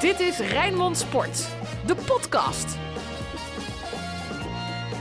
Dit is Rijnmond Sport, de podcast.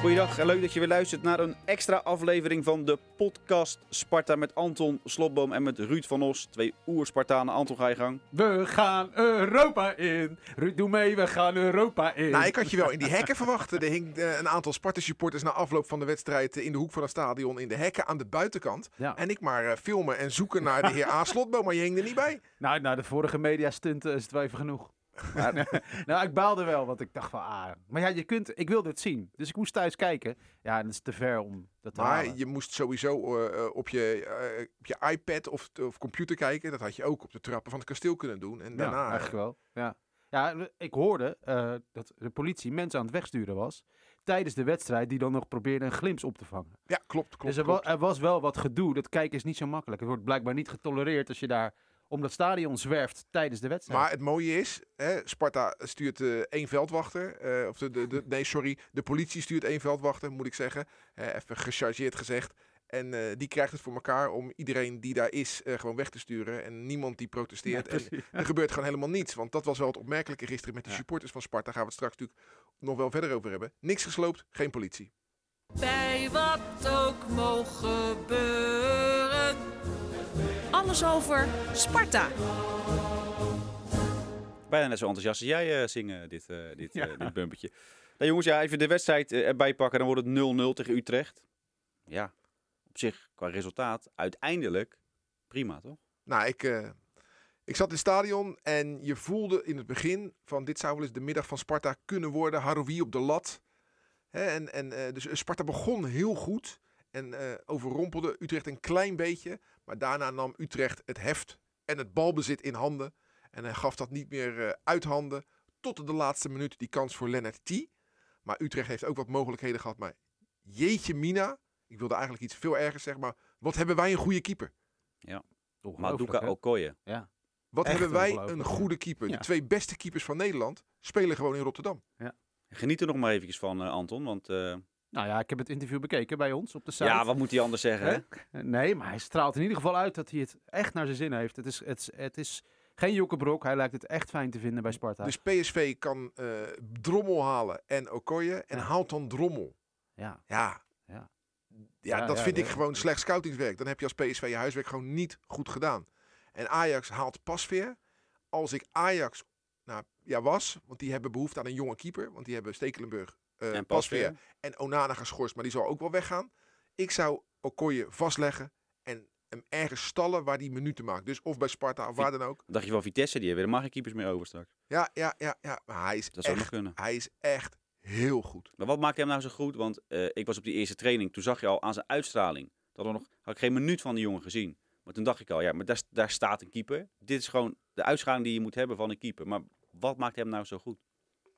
Goeiedag en leuk dat je weer luistert naar een extra aflevering van de podcast Sparta met Anton Slotboom en met Ruud van Os. Twee oer-Spartanen. Anton, ga je gang. We gaan Europa in. Ruud, doe mee, we gaan Europa in. Nou, ik had je wel in die hekken verwacht. Er hing eh, een aantal Sparta-supporters na afloop van de wedstrijd eh, in de hoek van het stadion in de hekken aan de buitenkant. Ja. En ik maar eh, filmen en zoeken naar de heer A. Slotboom, maar je hing er niet bij. Nou, na de vorige media-stunt is het wel even genoeg. nou, ik baalde wel, want ik dacht van, ah. Maar ja, je kunt, ik wilde het zien. Dus ik moest thuis kijken. Ja, en het is te ver om dat te Maar halen. je moest sowieso eh, eh, op, je, eh, op je iPad of, of computer kijken. Dat had je ook op de trappen van het kasteel kunnen doen. En Ja, daarna... eigenlijk wel. Ja. ja, ik hoorde eh, dat de politie mensen aan het wegsturen was. Tijdens de wedstrijd, die dan nog probeerden een glimps op te vangen. Ja, klopt, klopt, dus er, klopt. er was wel wat gedoe. Dat kijken is niet zo makkelijk. Het wordt blijkbaar niet getolereerd als je daar om dat stadion zwerft tijdens de wedstrijd. Maar het mooie is, hè, Sparta stuurt eh, één veldwachter. eh, of de, de, de, nee, sorry, de politie stuurt één veldwachter, moet ik zeggen. Even gechargeerd gezegd. En eh, die krijgt het voor elkaar om iedereen die daar is eh, gewoon weg te sturen. En niemand die protesteert. Nee, en er gebeurt gewoon helemaal niets. Want dat was wel het opmerkelijke gisteren met de Ja. supporters van Sparta. Gaan we het straks natuurlijk nog wel verder over hebben. Niks gesloopt, geen politie. Bij wat ook mogen gebeuren. Alles over Sparta. Bijna net zo enthousiast als jij eh, zingen, dit, eh, dit, Ja. eh, dit bumpertje. Nou jongens, ja, even de wedstrijd erbij pakken. Dan wordt het 0-0 tegen Utrecht. Ja, op zich, qua resultaat, uiteindelijk prima, toch? Nou, ik, eh, ik zat in het stadion en je voelde in het begin van dit zou wel eens de middag van Sparta kunnen worden. Haroui op de lat. Hè, en, en, eh, dus Sparta begon heel goed en eh, overrompelde Utrecht een klein beetje. Maar daarna nam Utrecht het heft en het balbezit in handen. En hij gaf dat niet meer eh, uit handen. Tot de laatste minuut die kans voor Lennart T. Maar Utrecht heeft ook wat mogelijkheden gehad. Maar jeetje mina, ik wilde eigenlijk iets veel ergers zeggen. Maar wat hebben wij een goede keeper. Ongelooflijk, Maduka? Okoye. Ja. Wat Echt hebben wij een ja. goede keeper. Ja. De twee beste keepers van Nederland spelen gewoon in Rotterdam. Geniet er nog maar eventjes van, eh, Anton. Want eh, Nou ja, ik heb het interview bekeken bij ons op de site. ja, wat moet hij anders zeggen, hè? Nee, maar hij straalt in ieder geval uit dat hij het echt naar zijn zin heeft. Het is, het is, het is geen jokkenbrok. Hij lijkt het echt fijn te vinden bij Sparta. Dus PSV kan eh, Drommel halen en Okoye. En Ja. haalt dan Drommel. ja. Ja, Ja. ja, Ja, dat ja, vind ik ja. gewoon slecht scoutingswerk. Dan heb je als PSV je huiswerk gewoon niet goed gedaan. En Ajax haalt Pasveer. Als ik Ajax nou, ja, was, want die hebben behoefte aan een jonge keeper. Want die hebben Stekelenburg, eh En Pasveer en Onana geschorst. Maar die zal ook wel weggaan. Ik zou Okoye vastleggen en hem ergens stallen waar die minuten maakt. Dus of bij Sparta of waar dan ook. Dacht je van Vitesse? Die hebben er maar geen keepers meer over straks. Ja, ja, ja, ja. Maar hij is, Dat zou nog echt, kunnen. hij is echt heel goed. Maar wat maakt hem nou zo goed? Want eh, ik was op die eerste training. Toen zag je al aan zijn uitstraling. Dat we nog, had ik geen minuut van die jongen gezien. Maar toen dacht ik al, ja, maar daar, daar staat een keeper. Dit is gewoon de uitstraling die je moet hebben van een keeper. Maar wat maakt hem nou zo goed?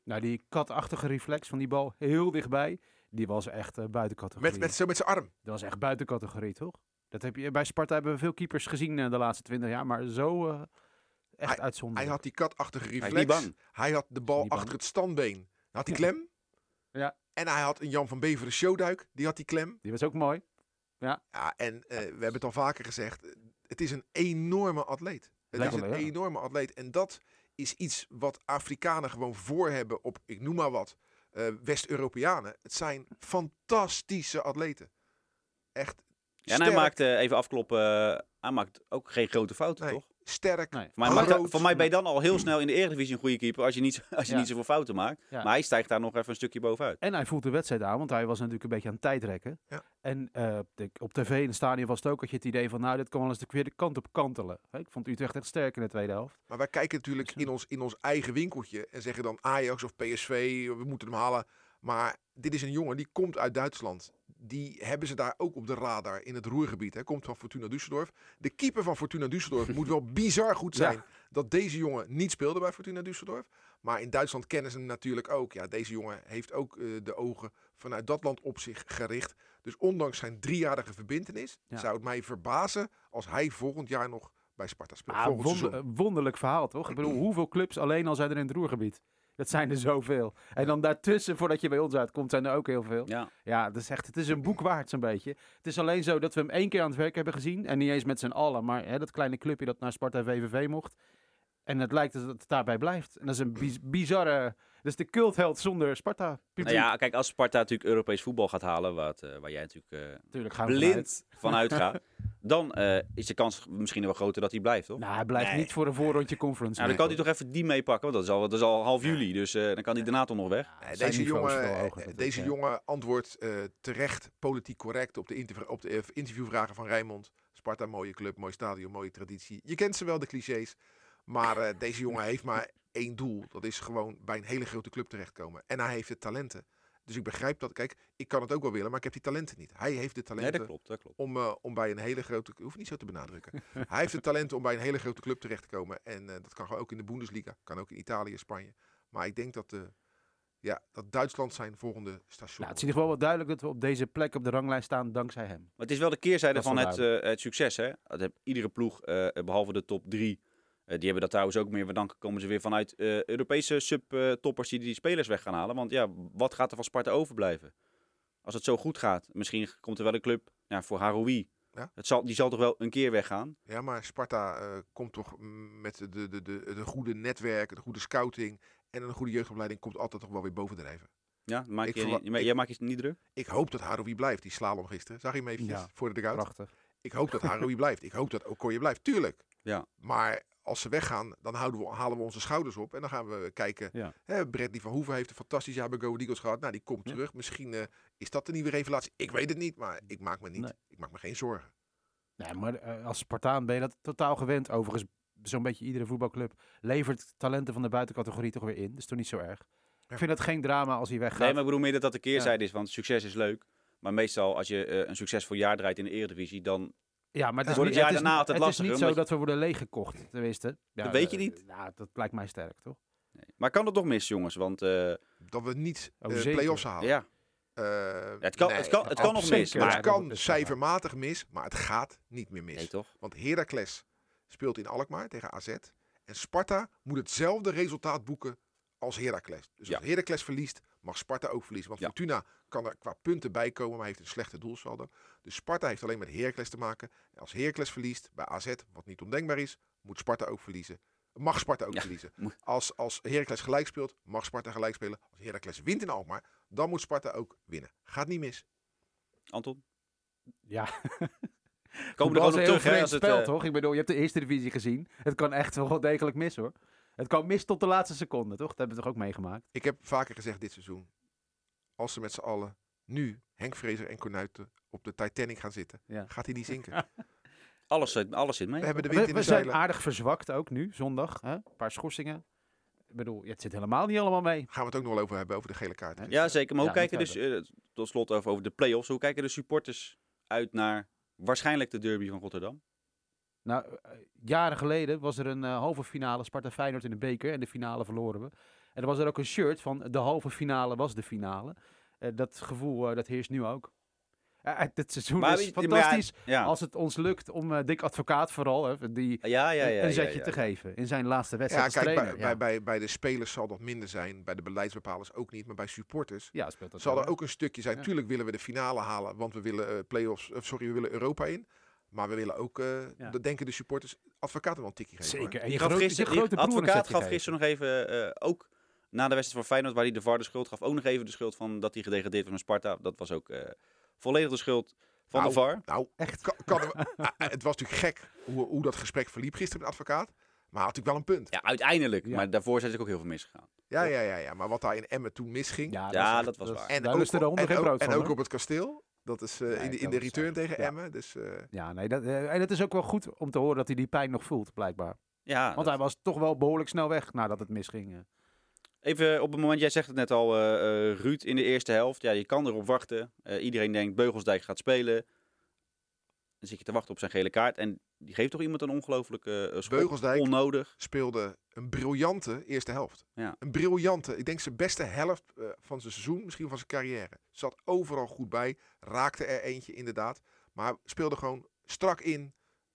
Nou, die katachtige reflex van die bal heel dichtbij, die was echt eh, buiten categorie. Met, met, zo met zijn arm. Dat was echt buiten categorie, toch? Dat heb je, bij Sparta hebben we veel keepers gezien eh, de laatste twintig jaar, maar zo eh, echt Hij uitzonderlijk. had die katachtige Hij reflex. niet bang. Hij had de bal achter het standbeen. Had hij Ja. klem. Ja. En hij had een Jan van Beveren showduik. Die had die klem. Die was ook mooi. Ja, en eh, we hebben het al vaker gezegd. Het is een enorme atleet. Het is een ja. enorme atleet. En dat is iets wat Afrikanen gewoon voor hebben op, ik noem maar wat, eh, West-Europeanen. Het zijn fantastische atleten. Echt Ja, en hij maakt, even afkloppen, eh, hij maakt ook geen grote fouten, Nee. toch? Sterk. Nee. Voor mij, maakt voor mij ben je dan al heel snel in de Eredivisie een goede keeper als je niet, als je Ja. niet zoveel fouten maakt. Ja. Maar hij stijgt daar nog even een stukje bovenuit. En hij voelt de wedstrijd aan, want hij was natuurlijk een beetje aan het tijdrekken. Ja. En eh, de- op tv in het stadion was het ook, had je het idee van, nou, dit kan wel eens de verkeerde kant op kantelen. Ik vond Utrecht echt sterk in de tweede helft. Maar wij kijken natuurlijk Dus, in ons, in ons eigen winkeltje en zeggen dan Ajax of PSV, we moeten hem halen. Maar dit is een jongen die komt uit Duitsland. Die hebben ze daar ook op de radar in het roergebied. Hij komt van Fortuna Düsseldorf. De keeper van Fortuna Düsseldorf moet wel bizar goed zijn Ja. dat deze jongen niet speelde bij Fortuna Düsseldorf. Maar in Duitsland kennen ze hem natuurlijk ook. Ja, deze jongen heeft ook eh, de ogen vanuit dat land op zich gericht. Dus ondanks zijn driejarige verbintenis Ja. zou het mij verbazen als hij volgend jaar nog bij Sparta speelt. Wonder- seizoen. wonderlijk verhaal, toch? Ik bedoel, hoeveel clubs alleen al zijn er in het Roergebied? Dat zijn er zoveel. En dan daartussen, voordat je bij ons uitkomt, zijn er ook heel veel. Ja. Ja, dat is echt, het is een boek waard zo'n beetje. Het is alleen zo dat we hem één keer aan het werk hebben gezien. En niet eens met z'n allen, maar hè, dat kleine clubje dat naar Sparta VVV mocht. En het lijkt dat het daarbij blijft. En dat is een biz- bizarre... Dat is de cultheld zonder Sparta. Nou Publiek. ja, kijk, als Sparta natuurlijk Europees voetbal gaat halen, wat, eh, waar jij natuurlijk eh, gaan vanuit. blind van uitgaat, dan eh, is de kans misschien wel groter dat hij blijft, toch? Nou, hij blijft Nee. niet voor een voorrondje conference. Nou, dan kan hij toch even die meepakken, want dat is al, dat is al half juli, dus eh, dan kan hij daarna toch nog weg. Nee, deze jongen, hoger, deze ja. jongen antwoordt eh, terecht politiek correct op de, interv- op de interviewvragen van Rijnmond. Sparta, mooie club, mooi stadion, mooie traditie. Je kent ze wel, de clichés. Maar eh, deze jongen heeft maar één doel. Dat is gewoon bij een hele grote club terechtkomen. En hij heeft de talenten. Dus ik begrijp dat. Kijk, ik kan het ook wel willen, maar ik heb die talenten niet. Hij heeft de Nee, talenten dat klopt, dat klopt. om, eh, om bij een hele grote... Ik hoef niet zo te benadrukken. hij heeft de talenten om bij een hele grote club terecht te komen. En eh, dat kan gewoon ook in de Bundesliga. Kan ook in Italië, Spanje. Maar ik denk dat, ja, dat Duitsland zijn volgende station Nou, het is in ieder geval wel duidelijk dat we op deze plek op de ranglijst staan dankzij hem. Maar het is wel de keerzijde van het, eh, het succes, hè. Dat heeft iedere ploeg, eh, behalve de top drie, die hebben dat trouwens ook meer, want dan komen ze weer vanuit eh, Europese subtoppers die die spelers weg gaan halen. Want ja, wat gaat er van Sparta overblijven? Als het zo goed gaat, misschien komt er wel een club ja, voor Haroui. Ja. Het zal, die zal toch wel een keer weggaan? Ja, maar Sparta eh, komt toch met de, de, de, de goede netwerk, de goede scouting en een goede jeugdopleiding komt altijd toch wel weer bovendrijven. Ja, maak Ik je, maar ik- jij maakt je niet druk? Ik hoop dat Haroui blijft, die slalom gisteren. Zag je hem eventjes Ja, voor de dugout? Prachtig. Ik hoop dat Haroui blijft. Ik hoop dat Okoye blijft, tuurlijk. Ja. Maar als ze weggaan, dan houden we, halen we onze schouders op en dan gaan we kijken. Ja. Hè, Bradley van Hoeven heeft een fantastisch jaar bij Go Eagles gehad. Nou, die komt Ja. terug. Misschien eh, is dat de nieuwe revelatie. Ik weet het niet, maar ik maak me, niet, Nee. ik maak me geen zorgen. Nee, maar eh, als Spartaan ben je dat totaal gewend. Overigens, zo'n beetje iedere voetbalclub levert talenten van de buitencategorie toch weer in. Dat is toch niet zo erg. Ik vind het geen drama als hij weggaat. Nee, maar ik bedoel meer dat dat de keerzijde is, want succes is leuk. Maar meestal, als je eh, een succesvol jaar draait in de Eredivisie, dan Ja, maar het is, niet, het het is zo dat we worden leeggekocht, tenminste. Ja, Dat weet je eh, niet. Ja, dat lijkt mij sterk, toch? Nee. Maar kan het toch mis, jongens? Want eh, Dat we niet Oh, eh zeker. play-offs halen. ja, Eh, het kan, nee, het kan, het kan nog mis. Maar, het kan cijfermatig mis, maar het gaat niet meer mis. nee, toch? Want Heracles speelt in Alkmaar tegen AZ. En Sparta moet hetzelfde resultaat boeken als Heracles. Dus Ja. als Heracles verliest, mag Sparta ook verliezen. Want Ja. Fortuna kan er qua punten bij komen, maar heeft een slechte doelsaldo. Dus Sparta heeft alleen met Heracles te maken. En als Heracles verliest bij AZ, wat niet ondenkbaar is, moet Sparta ook verliezen. Mag Sparta ook Ja, verliezen. Als, als Heracles gelijk speelt, mag Sparta gelijk spelen. Als Heracles wint in Alkmaar, dan moet Sparta ook winnen. Gaat niet mis. Anton? Ja. Komen er op een terug, hè? vreemd Als het, spel, eh, toch? Ik bedoel, je hebt de eerste divisie gezien. Het kan echt wel degelijk mis, hoor. Het kan mis tot de laatste seconde, toch? Dat hebben we toch ook meegemaakt? Ik heb vaker gezegd dit seizoen. Als ze met z'n allen nu Henk Vrezer en Cornuiten op de Titanic gaan zitten, Ja. gaat hij niet zinken. alles, zit- alles zit mee. We hebben de We, wind in we zijn aardig verzwakt ook nu, zondag. Hè? Een paar schorsingen. Ik bedoel, het zit helemaal niet allemaal mee. Gaan we het ook nog wel over hebben, over de gele kaart. Ja, zeker. Maar hoe Ja, kijken dus, tot slot over, over de play-offs, hoe kijken de supporters uit naar waarschijnlijk de derby van Rotterdam? Nou, eh, jaren geleden was er een eh, halve finale Sparta-Feyenoord in de beker. En de finale verloren we. En er was er ook een shirt van de halve finale was de finale. Eh, dat gevoel, eh, dat heerst nu ook. Dit seizoen Maar is maar ja, fantastisch. Ja, Als het ons lukt om eh Dick Advocaat vooral, hè, die ja, ja, ja, een ja, zetje ja. te geven in zijn laatste Ja, wedstrijd kijk, als bij, trainer. bij, ja. bij, bij de spelers zal dat minder zijn. Bij de beleidsbepalers ook niet. Maar bij supporters ja, speelt dat zal wel, er ook een stukje zijn. Ja. Tuurlijk willen we de finale halen, want we willen eh play-offs, of sorry, we willen Europa in. Maar we willen ook, eh Ja. dat denken de supporters, advocaten wel een tikje geven. hoor. Zeker. En je gaf gisteren, een advocaat gaf gisteren nog even, eh, ook na de wedstrijd van Feyenoord, waar hij de VAR de schuld gaf, ook nog even de schuld van dat hij gedegradeerd was met Sparta. Dat was ook eh, volledig de schuld van Nou, de VAR. Nou, Echt? kan, kan er- ah, ah, het was natuurlijk gek hoe, hoe dat gesprek verliep gisteren met de advocaat. Maar had natuurlijk wel een punt. Ja, uiteindelijk. Ja. Maar daarvoor zijn ze ook heel veel misgegaan. Ja, ja, ja, ja. Maar wat daar in Emmen toen misging. Ja, dat was waar. En daar ook, de en ook, en op het kasteel. Dat is eh, Nee, in, de, in de return tegen Ja. Emmen. Dus eh, Ja, nee, dat, eh, en het is ook wel goed om te horen dat hij die pijn nog voelt, blijkbaar. Ja, Want dat- hij was toch wel behoorlijk snel weg nadat het misging. eh. Even op het moment, jij zegt het net al, eh, eh, Ruud in de eerste helft. Ja, je kan erop wachten. Eh, iedereen denkt Beugelsdijk gaat spelen. Dan zit je te wachten op zijn gele kaart. En die geeft toch iemand een ongelofelijke uh, schop. Beugelsdijk Onnodig. speelde een briljante eerste helft. Ja. Een briljante, ik denk zijn beste helft eh, van zijn seizoen, misschien van zijn carrière. Zat overal goed bij, raakte er eentje inderdaad. Maar speelde gewoon strak in.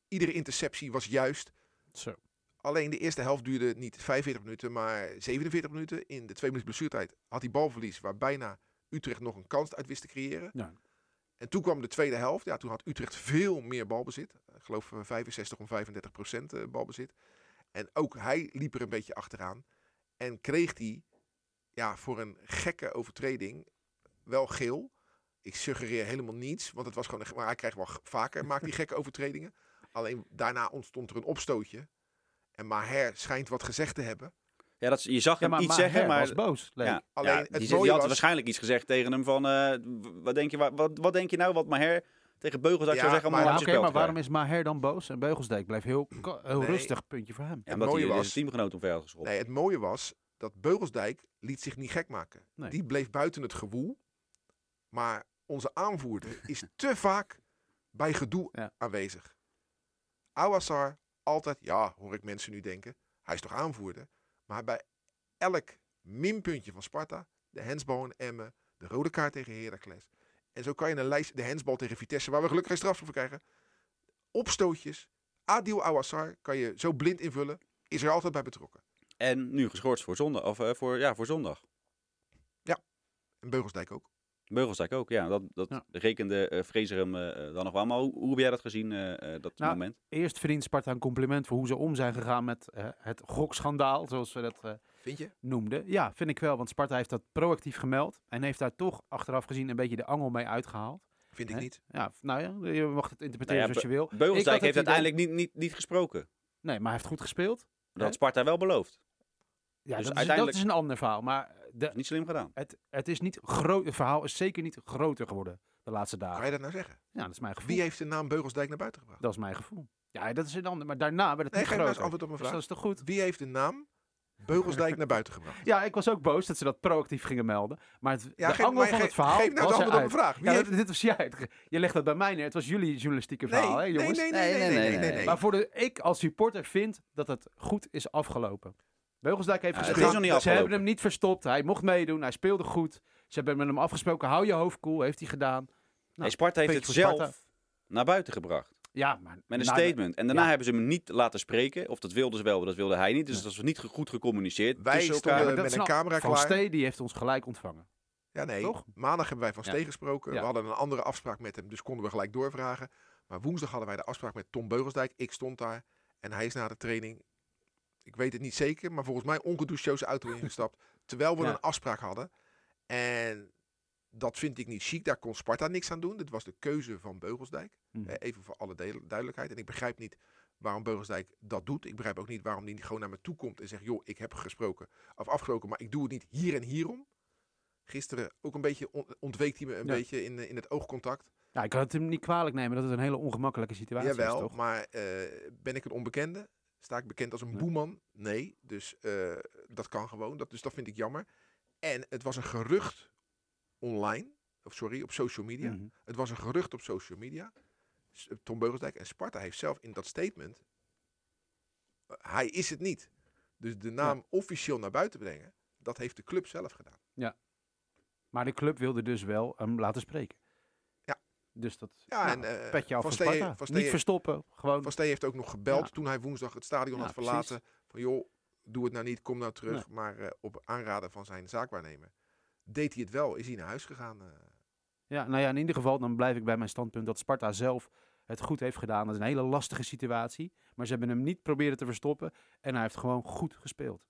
Iedere interceptie was juist. Zo. Alleen de eerste helft duurde niet 45 minuten, maar 47 minuten. In de twee minuten blessuretijd had hij balverlies waar bijna Utrecht nog een kans uit wist te creëren. Ja. En toen kwam de tweede helft. Ja, toen had Utrecht veel meer balbezit. Ik geloof eh, 65 om 35 procent eh, balbezit. En ook hij liep er een beetje achteraan. En kreeg hij ja, voor een gekke overtreding wel geel. Ik suggereer helemaal niets, want het was gewoon een, maar hij krijgt wel vaker maakt hij gekke overtredingen. Alleen daarna ontstond er een opstootje. En Maher schijnt wat gezegd te hebben. Ja, dat, je zag Ja, hem maar, iets maar zeggen, maar... was boos. Ja, Alleen ja, het die, die had was- waarschijnlijk iets gezegd tegen hem van... eh, wat, denk je, wa- wat, wat denk je nou wat Maher tegen Beugelsdijk Ja, zou zeggen om maar- maar te waarom is Maher dan boos? En Beugelsdijk bleef heel, ko- heel Nee. rustig, puntje voor hem. Ja, het omdat mooie hij was- zijn teamgenoot omver had geschopt. Nee, het mooie was dat Beugelsdijk liet zich niet gek maken. Nee. Die bleef buiten het gewoel. Maar onze aanvoerder is te vaak bij gedoe Ja. aanwezig. Awassar altijd, ja, hoor ik mensen nu denken, hij is toch aanvoerder. Maar bij elk minpuntje van Sparta, de hensbal in Emmen, de rode kaart tegen Heracles. En zo kan je een lijst, de hensbal tegen Vitesse, waar we gelukkig geen strafschop voor krijgen. Opstootjes, Adil Awassar kan je zo blind invullen, is er altijd bij betrokken. En nu geschorst voor zondag. Of, eh, voor, ja, voor zondag. En Beugelsdijk ook. Beugelsdijk ook, ja. Dat, dat Ja. rekende eh Fraser hem eh, dan nog wel. Maar hoe, hoe heb jij dat gezien, eh, eh, dat Nou, moment? Eerst verdient Sparta een compliment voor hoe ze om zijn gegaan met eh, het gokschandaal, zoals we dat eh, Vind je? noemden. Ja, vind ik wel, want Sparta heeft dat proactief gemeld en heeft daar toch achteraf gezien een beetje de angel mee uitgehaald. Vind ik Hè? niet. Ja, nou ja, je mag het interpreteren Nou ja, zoals je wil. Beugelsdijk heeft uiteindelijk niet, niet, niet gesproken. Nee, maar hij heeft goed gespeeld. Dat had? Sparta wel beloofd. Ja, Dus dat, uiteindelijk- is, dat is een ander verhaal. Maar de, Niet slim gedaan. het, het, is niet groot, het verhaal is zeker niet groter geworden de laatste Kan dagen. je dat nou zeggen? Ja, dat is mijn gevoel. Wie heeft de naam Beugelsdijk naar buiten gebracht? Dat is mijn gevoel. Ja, dat is een ander. Maar daarna werd het Nee, niet geef nou eens groter. antwoord op mijn Dus dat vraag. is toch goed? Wie heeft de naam Beugelsdijk naar buiten gebracht? Ja, ik was ook boos dat ze dat proactief gingen melden. Maar het, Ja, de geef, angel van het verhaal geef nou was het antwoord op mijn vraag. Wie Ja, heeft... dat- dit was jij. Je legt dat bij mij neer. Het was jullie journalistieke verhaal, hè, nee, jongens? nee, nee, nee, nee, nee, nee, nee. Maar voor de, ik als supporter vind dat het goed is afgelopen. Beugelsdijk heeft Ja, het gespeeld. is nog niet Ze afgelopen. hebben hem niet verstopt. Hij mocht meedoen. Hij speelde goed. Ze hebben met hem afgesproken. Hou je hoofd koel. Heeft hij gedaan. nee, Sparta heeft het zelf Sparta. naar buiten gebracht. Ja, maar... Met een nou, statement. En daarna ja. hebben ze hem niet laten spreken. Of dat wilden ze wel, maar dat wilde hij niet. Dus dat was niet goed gecommuniceerd Wij stonden elkaar. dat met een nou- camera Van klaar. Stee die heeft ons gelijk ontvangen. Ja, nee. Toch? Maandag hebben wij van Ja. Steen gesproken. Ja. We hadden een andere afspraak met hem, dus konden we gelijk doorvragen. Maar woensdag hadden wij de afspraak met Tom Beugelsdijk. Ik stond daar en hij is na de training, ik weet het niet zeker, maar volgens mij ongedoucht zijn auto ingestapt. terwijl we Ja. een afspraak hadden. En dat vind ik niet chic. Daar kon Sparta niks aan doen. Dit was de keuze van Beugelsdijk. Mhm. Even voor alle duidelijkheid. En ik begrijp niet waarom Beugelsdijk dat doet. Ik begrijp ook niet waarom hij niet gewoon naar me toe komt en zegt: joh, ik heb gesproken of afgesproken, maar ik doe het niet hier en hierom. Gisteren ook een beetje on- ontweek hij me een Ja. beetje in, eh, in het oogcontact. Ja, ik kan het hem niet kwalijk nemen dat het een hele ongemakkelijke situatie Jawel, is, toch? maar eh, ben ik een onbekende? Sta ik bekend als een boeman? Nee, dus eh, dat kan gewoon. Dat, dus dat vind ik jammer. En het was een gerucht online, of sorry, op social media. Mhm. Het was een gerucht op social media. Tom Beugelsdijk en Sparta heeft zelf in dat statement. eh, hij is het niet. Dus de naam officieel naar buiten brengen, dat heeft de club zelf gedaan. Maar de club wilde dus wel hem laten spreken. Ja. Dus dat Ja, nou, en eh, petje af Van Sparta. Van Niet verstoppen, gewoon. Van Stee heeft ook nog gebeld Ja. toen hij woensdag het stadion Ja, had precies. verlaten. Van joh, doe het nou niet, kom nou terug. Maar eh, op aanraden van zijn zaakwaarnemer deed hij het wel. Is hij naar huis gegaan. eh. Ja, nou ja, in ieder geval dan blijf ik bij mijn standpunt dat Sparta zelf het goed heeft gedaan. Dat is een hele lastige situatie. Maar ze hebben hem niet proberen te verstoppen. En hij heeft gewoon goed gespeeld.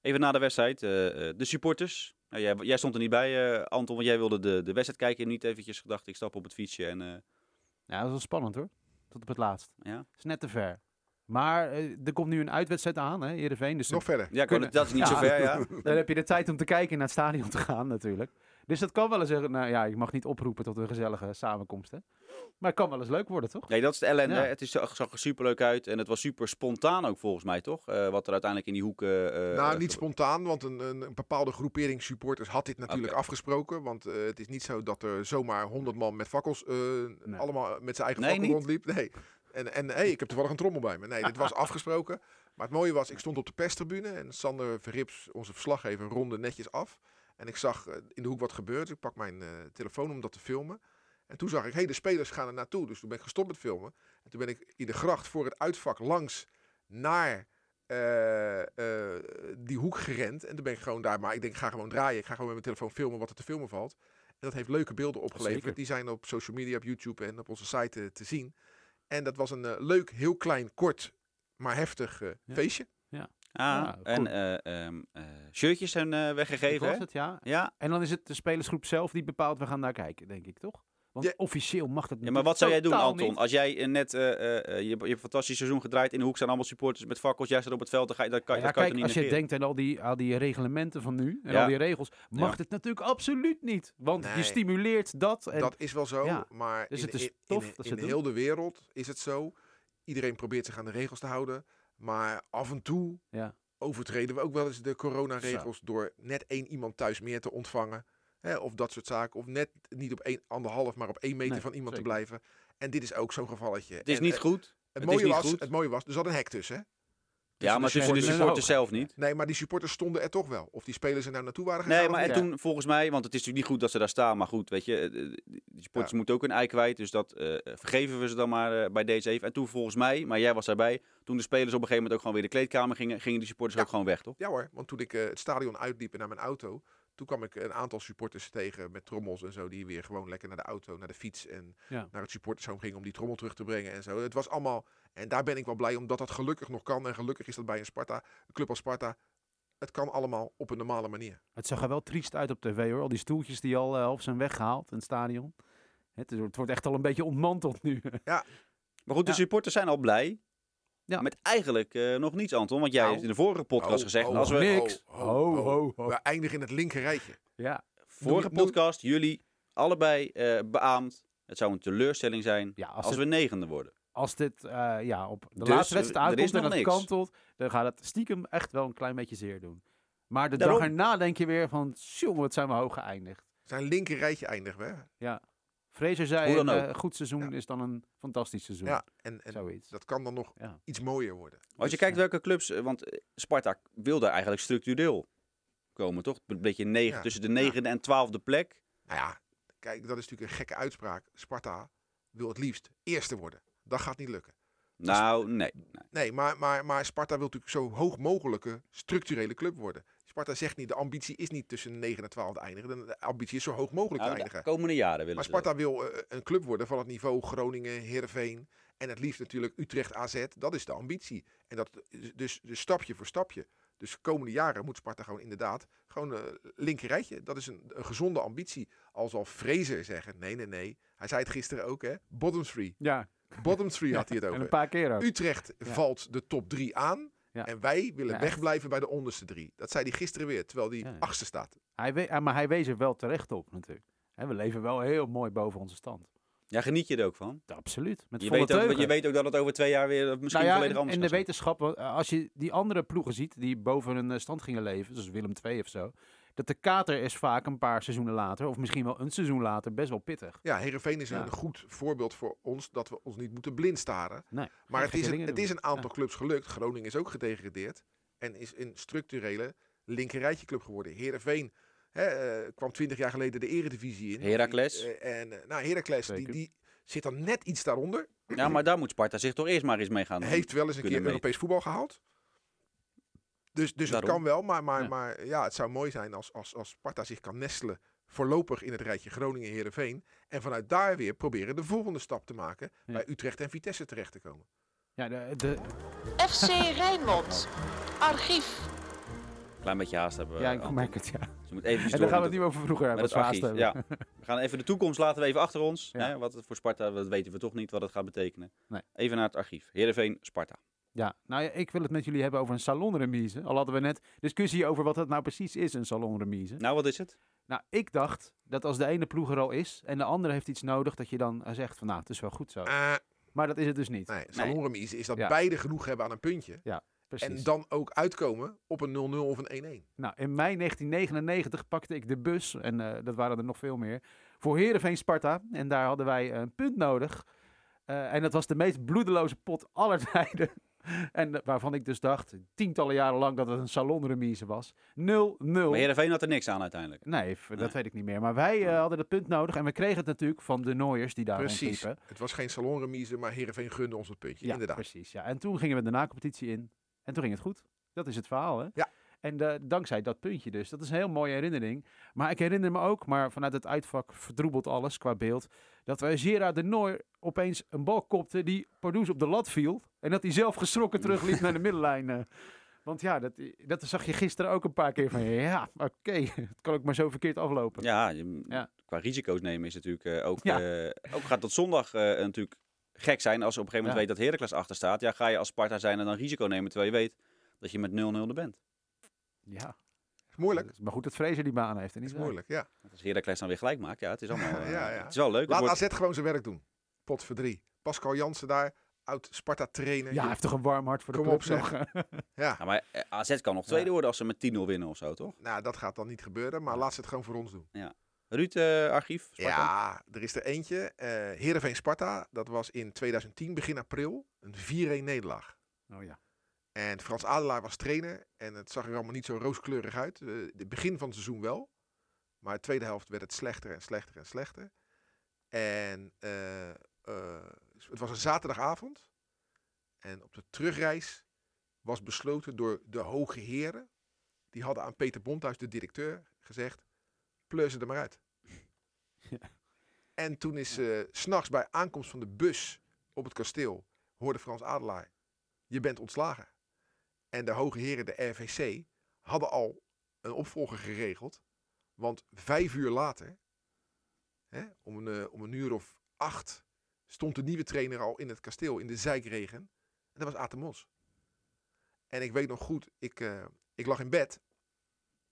Even na de wedstrijd, de supporters. Nou, jij, jij stond er niet bij, eh, Anton, want jij wilde de, de wedstrijd kijken. En niet eventjes gedacht, ik stap op het fietsje en... eh, Ja, dat is wel spannend hoor. Tot op het laatst. ja, Dat is net te ver. Maar eh, er komt nu een uitwedstrijd aan, hè, Heerenveen. Dus Nog verder. ja Kunnen- dat is niet Ja. zo ver, ja. dan heb je de tijd om te kijken naar het stadion te gaan natuurlijk. Dus dat kan wel eens, een- nou ja, ik mag niet oproepen tot een gezellige samenkomst. Hè. Maar het kan wel eens leuk worden, toch? Nee, dat is de ellende. Ja. Het is, zag er super leuk uit en het was super spontaan ook volgens mij, toch? Eh, wat er uiteindelijk in die hoeken... eh, nou, eh, niet spontaan, want een, een, een bepaalde groepering supporters had dit natuurlijk afgesproken. Want eh, het is niet zo dat er zomaar honderd man met fakkels eh, allemaal met zijn eigen Nee, fakkel rondliep. Nee. En, en hey, ik heb toevallig een trommel bij me. Nee, dit was afgesproken. Maar het mooie was, ik stond op de perstribune en Sander Verrips, onze verslaggever, ronde netjes af. En ik zag eh, in de hoek wat gebeurt. Ik pak mijn eh, telefoon om dat te filmen. En toen zag ik, hé, hey, de spelers gaan er naartoe. Dus toen ben ik gestopt met filmen. En toen ben ik in de gracht voor het uitvak langs naar eh, die hoek gerend. En toen ben ik gewoon daar. Maar ik denk, ik ga gewoon draaien. Ik ga gewoon met mijn telefoon filmen wat er te filmen valt. En dat heeft leuke beelden opgeleverd. Zeker. Die zijn op social media, op YouTube en op onze site te zien. En dat was een leuk, heel klein, kort maar heftig Ja. feestje. Ah, Ja, en eh, ehm, eh, shirtjes zijn eh, weggegeven, was hè? het, ja. Ja. En dan is het de spelersgroep zelf die bepaalt, we gaan naar kijken, denk ik, toch? Want Ja. officieel mag dat ja, maar wat zou jij doen, Anton? niet. Als jij net, eh, eh, eh, je, je hebt een fantastisch seizoen gedraaid, in de hoek staan allemaal supporters met fakkels, jij staat op het veld, dan, ga je, dan kan, Ja, dat kan je kijk, als niet je denkt aan al die, al die reglementen van nu en Ja. al die regels, mag Ja. het natuurlijk absoluut niet. Want je stimuleert dat. En dat is wel zo, ja. maar Dus in, het is in- dat ze heel de wereld is het zo. Iedereen probeert zich aan de regels te houden. Maar af en toe Ja. overtreden we ook wel eens de coronaregels door net één iemand thuis meer te ontvangen. Hè, of dat soort zaken. Of net niet op één, anderhalf, maar op één meter Nee, van iemand zeker. te blijven. En dit is ook zo'n gevalletje. Het is En, niet eh, goed. Het, mooie was, goed. het mooie was, er zat een hek tussen. Hè? Ja, maar tussen de supporters de zelf niet. Nee, maar die supporters stonden er toch wel. Of die spelers er nou naartoe waren gegaan. Nee, maar en toen volgens mij, want het is natuurlijk niet goed dat ze daar staan, maar goed, weet je, eh, die supporters moeten ook een ei kwijt, dus dat eh, vergeven we ze dan maar eh, bij deze even. En toen volgens mij, maar jij was daarbij, toen de spelers op een gegeven moment ook gewoon weer de kleedkamer gingen, gingen die supporters Ja. ook gewoon weg, toch? Ja hoor, want toen ik eh, het stadion uitliep en naar mijn auto, toen kwam ik een aantal supporters tegen met trommels en zo, die weer gewoon lekker naar de auto, naar de fiets en Ja. naar het supportershome gingen om die trommel terug te brengen en zo. Het was allemaal, en daar ben ik wel blij omdat dat gelukkig nog kan en gelukkig is dat bij een Sparta, een club als Sparta. Het kan allemaal op een normale manier. Het zag er wel triest uit op tv hoor. Al die stoeltjes die al half zijn weggehaald in het stadion. Het, is- het wordt echt al een beetje ontmanteld nu. Maar goed, de Ja. supporters zijn al blij. Ja. Met eigenlijk eh, nog niets, Anton. Want jij hebt in de vorige podcast Oh, gezegd, oh, als we nee. niks. We eindigen in het linker rijtje. ja. vorige noem- noem- podcast, jullie allebei eh, beaamd. Het zou een teleurstelling zijn ja, als, als het- we negende worden. als dit eh, ja, op de Dus, laatste wedstrijd er is aankomt en niks. kantelt, dan gaat het stiekem echt wel een klein beetje zeer doen. Maar de Daarom. dag erna denk je weer van, jongen, wat zijn we hoog geëindigd. Zijn linker rijtje eindigen we. hè? Fraser zei, een eh, goed seizoen Ja. is dan een fantastisch seizoen. Ja, en, en Zoiets. dat kan dan nog Ja. iets mooier worden. Als je Dus, kijkt welke clubs, eh, want eh, Sparta wil daar eigenlijk structureel komen, toch? Een beetje negen, Ja. tussen de negende en twaalfde plek. Nou ja, kijk, dat is natuurlijk een gekke uitspraak. Sparta wil het liefst eerste worden. Dat gaat niet lukken. Nou, nee. nee. Nee, maar, maar, maar Sparta wil natuurlijk zo hoog mogelijke structurele club worden. Sparta zegt niet, de ambitie is niet tussen 9 en 12 te eindigen. De- De ambitie is zo hoog mogelijk te Nou, de eindigen. komende jaren willen Maar. Sparta wil eh, een club worden van het niveau Groningen, Heerenveen en het liefst natuurlijk Utrecht AZ. Dat is de ambitie. En dat dus, dus stapje voor stapje. Dus de komende jaren moet Sparta gewoon inderdaad gewoon een linker rijtje. Dat is een, een gezonde ambitie. Al zal Fraser zeggen, nee, nee, nee. Hij zei het gisteren ook, hè. Bottom three. Ja, Bottom three had hij het en een over. paar keer ook. Utrecht Ja. valt de top drie aan. Ja. En wij willen Ja, wegblijven bij de onderste drie. Dat zei hij gisteren weer, terwijl hij Ja, ja. achtste staat. Hij we- maar hij wees er wel terecht op natuurlijk. Hè, we leven wel heel mooi boven onze stand. Ja, geniet je er ook van? Absoluut. Met Je volle weet, ook, teugen. je weet ook dat het over twee jaar weer eh, misschien nou ja, volledig en, anders en de wetenschap, eh, als je die andere ploegen ziet die boven hun eh, stand gingen leven, zoals Willem II of zo, dat de kater is vaak een paar seizoenen later, of misschien wel een seizoen later, best wel pittig. Ja, Heerenveen is Ja. een goed voorbeeld voor ons dat we ons niet moeten blind staren. Nee, Maar het is, een, het is een aantal clubs gelukt. Groningen is ook gedegradeerd. En is een structurele linkerrijtje club geworden. Heerenveen hè, eh, kwam twintig jaar geleden de eredivisie in. Heracles. Eh, en eh, nou, Heracles, die, Zeker. die zit dan net iets daaronder. Ja, maar daar moet Sparta zich toch eerst maar eens mee gaan Heeft wel eens een keer Europees voetbal gehaald. Dus, dus het kan wel, maar, maar, Ja. maar ja, het zou mooi zijn als, als, als Sparta zich kan nestelen voorlopig in het rijtje Groningen-Herenveen. En vanuit daar weer proberen de volgende stap te maken Ja. bij Utrecht en Vitesse terecht te komen. Ja, de, de, FC Rijnmond. Archief. Klein beetje haast hebben. we, ja, ik merk het, ja. Dus je moet even En dan gaan we het niet over vroeger hebben, met het haast archief. hebben. Ja. We gaan even de toekomst laten we even achter ons. Ja. Hè, wat het voor Sparta, dat weten we toch niet wat het gaat betekenen. Nee. Even naar het archief. Heerenveen, Sparta. Ja, nou ja, ik wil het met jullie hebben over een salonremise. Al hadden we net discussie over wat het nou precies is, een salonremise. Nou, wat is het? Nou, ik dacht dat als de ene ploeg er al is en de andere heeft iets nodig, dat je dan zegt van nou, het is wel goed zo. Eh, Maar dat is het dus niet. nee, salonremise is dat Ja. beide genoeg hebben aan een puntje. Precies. En dan ook uitkomen op een 0-0 of een 1-1. Nou, in mei 1999 pakte ik de bus, en eh, dat waren er nog veel meer, voor Heerenveen Sparta. En daar hadden wij een punt nodig. Eh, en dat was de meest bloedeloze pot aller tijden. en eh, waarvan ik dus dacht, tientallen jaren lang, dat het een salonremise was. 0-0. Maar Heerenveen had er niks aan uiteindelijk. Nee, dat Nee. weet ik niet meer. Maar wij eh, hadden dat punt nodig en we kregen het natuurlijk van de Nooiers die daar Precies. rondliepen. Het was geen salonremise, maar Heerenveen gunde ons het puntje. Ja, inderdaad. precies. Ja. En toen gingen we de nacompetitie in en toen ging het goed. Dat is het verhaal, hè? Ja. En eh, dankzij dat puntje dus. Dat is een heel mooie herinnering. Maar ik herinner me ook, maar vanuit het uitvak verdroebelt alles qua beeld, dat wij Gerard de Nooy opeens een bal kopte die Pardoes op de lat viel. En dat hij zelf geschrokken terugliep naar de middenlijn. eh. want ja, dat, dat zag je gisteren ook een paar keer van, ja, oké, het kan ook maar zo verkeerd aflopen. Ja, je- Ja. qua risico's nemen is natuurlijk eh, ook, Ja. eh, ook gaat tot zondag eh, natuurlijk gek zijn als je op een gegeven moment Ja. weet dat Heracles achter staat. Ja, ga je als Sparta zijn en dan risico nemen terwijl je weet dat je met 0-0 er bent. Ja, Is moeilijk. maar goed dat Fraser die baan heeft. En niet Is moeilijk, ja. Als Heracles dan weer gelijk maakt, ja, het is allemaal eh, Ja, ja. Het is wel leuk. Laat wordt- AZ gewoon zijn werk doen. Pot voor drie. Pascal Jansen daar, oud Sparta trainer. Ja, hij heeft toch een warm hart voor de Kom club op, zeg. Ja, Ja, maar eh, AZ kan nog tweede Ja. worden als ze met 10-0 winnen of zo, toch? nou dat gaat dan niet gebeuren, maar laat ze het gewoon voor ons doen. Ruud, eh, archief? Sparta? Ja, er is er eentje. eh Heerenveen Sparta, dat was in 2010, begin april, een 4-1 nederlaag. Oh ja. En Frans Adelaar was trainer en het zag er allemaal niet zo rooskleurig uit. Eh, Het begin van het seizoen wel, maar de tweede helft werd het slechter en slechter en slechter. En eh, eh, het was een zaterdagavond en op de terugreis was besloten door de hoge heren, die hadden aan Peter Bondhuis, de directeur, gezegd, pleur ze er maar uit. En toen is eh, s s'nachts bij aankomst van de bus op het kasteel, hoorde Frans Adelaar, je bent ontslagen. En de hoge heren, de RVC, hadden al een opvolger geregeld. Want vijf uur later, hè, om, een, eh, om een uur of acht, stond de nieuwe trainer al in het kasteel in de zijkregen. En dat was Atemos. En ik weet nog goed, ik, eh, ik lag in bed.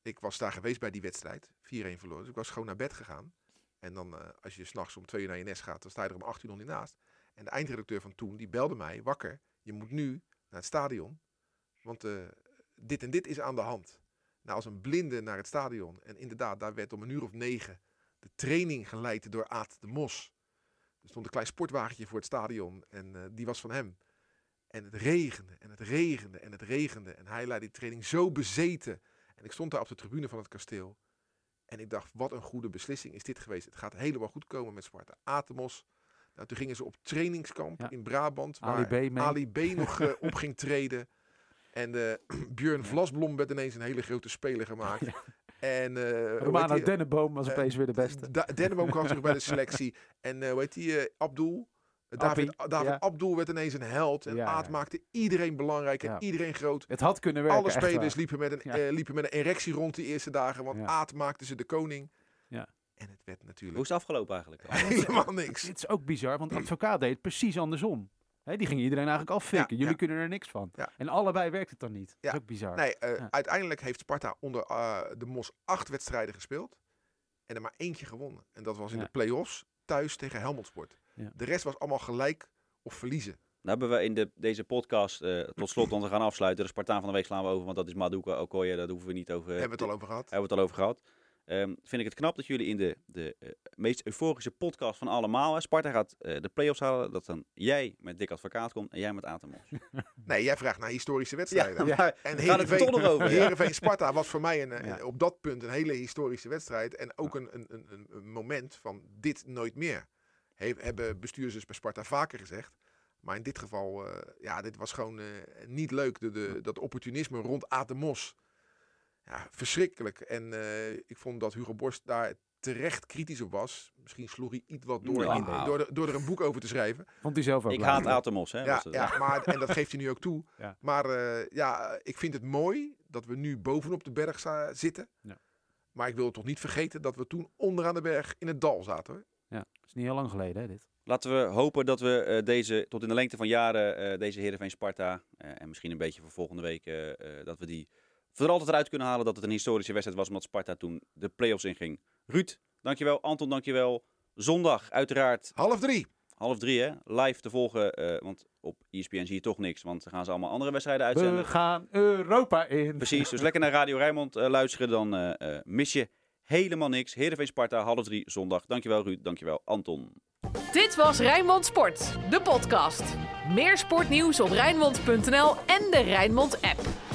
Ik was daar geweest bij die wedstrijd. 4-1 verloren. Dus ik was gewoon naar bed gegaan. En dan, eh, als je s'nachts om twee uur naar je nest gaat, dan sta je er om acht uur nog niet naast. En de eindredacteur van toen, die belde mij, wakker. Je moet nu naar het stadion. Want eh, dit en dit is aan de hand. Nou, als een blinde naar het stadion. En inderdaad, daar werd om een uur of negen de training geleid door Aad de Mos. Er stond een klein sportwagentje voor het stadion en eh, die was van hem. En het regende en het regende en het regende. En hij leidde die training zo bezeten. En ik stond daar op de tribune van het kasteel. En ik dacht, wat een goede beslissing is dit geweest. Het gaat helemaal goed komen met Sparta. Atemos. Nou, toen gingen ze op trainingskamp Ja. in Brabant. Ali waar B mee. Ali B nog eh, op ging treden. En eh Björn Vlasblom werd ineens een hele grote speler gemaakt. En eh, hoe heet Romano die? Dennenboom was eh, opeens weer de beste. Da Denneboom kwam terug bij de selectie. En eh hoe heet die? eh, Abdul. Eh, David, Appie, David ja. Abdul werd ineens een held. En Ja, Aad ja. maakte iedereen belangrijk en Ja. iedereen groot. Het had kunnen werken. Alle spelers liepen met, een, Ja. eh, liepen met een erectie rond die eerste dagen. Want Ja. Aad maakte ze de koning. Ja. En het werd Hoe natuurlijk is het afgelopen eigenlijk? helemaal niks. Het is ook bizar, want advocaat deed het precies andersom. Hè, die ging iedereen eigenlijk afvikken. Ja, Jullie ja. kunnen er niks van. Ja. En allebei werkt het dan niet. Dat Ja. is ook bizar. Nee, eh, Ja. uiteindelijk heeft Sparta onder eh, de Mos acht wedstrijden gespeeld. En er maar eentje gewonnen. En dat was in Ja. de play-offs thuis tegen Helmond Sport. Ja. De rest was allemaal gelijk of verliezen. Nou hebben we in de, deze podcast, eh, tot slot, want we gaan afsluiten. De Spartaan van de week slaan we over, want dat is Maduka Okoye. Daar hoeven we niet over Hebben we het al over gehad. hebben we het al over gehad. Ehm, vind ik het knap dat jullie in de, de eh, meest euforische podcast van allemaal... Hè, Sparta gaat eh, de play-offs halen. Dat dan jij met Dick Advocaat komt en jij met Atemos. Nee, jij vraagt naar historische wedstrijden. maar En we gaan het toch nog over. ja. Heerenveen Sparta was voor mij een, eh, Ja. op dat punt een hele historische wedstrijd. En ook een, een, een, een- een moment van dit nooit meer. He, hebben bestuurders bij Sparta vaker gezegd. Maar in dit geval, eh, ja, dit was gewoon eh, niet leuk. De, de, dat opportunisme rond Aad de Mos. Ja, verschrikkelijk. En eh, ik vond dat Hugo Borst daar terecht kritisch op was. Misschien sloeg hij iets wat door, Ja. in- door, er- door er een boek over te schrijven. Vond hij zelf ook Ik haat Atemos. Hè, Ja, ja maar, en dat geeft hij nu ook toe. Ja. Maar eh, ja, ik vind het mooi dat we nu bovenop de berg zitten. Ja. Maar ik wil toch niet vergeten dat we toen onderaan de berg in het dal zaten. Hoor. Ja, dat is niet heel lang geleden, hè, dit. Laten we hopen dat we eh, deze, tot in de lengte van jaren, eh, deze Heerenveen Sparta, eh, en misschien een beetje voor volgende week, dat we die er altijd eruit kunnen halen dat het een historische wedstrijd was, omdat Sparta toen de play-offs inging. Ruud, dankjewel. Anton, dankjewel. Zondag, uiteraard, Half drie. half drie, hè, live te volgen, eh, want op ESPN zie je toch niks, want dan gaan ze allemaal andere wedstrijden uitzenden. We gaan Europa in. Precies, dus lekker naar Radio Rijnmond eh, luisteren, dan eh, eh, mis je helemaal niks. Heerenveen Sparta, half drie, zondag. Dankjewel Ruud, dankjewel Anton. Dit was Rijnmond Sport, de podcast. Meer sportnieuws op Rijnmond.nl en de Rijnmond app.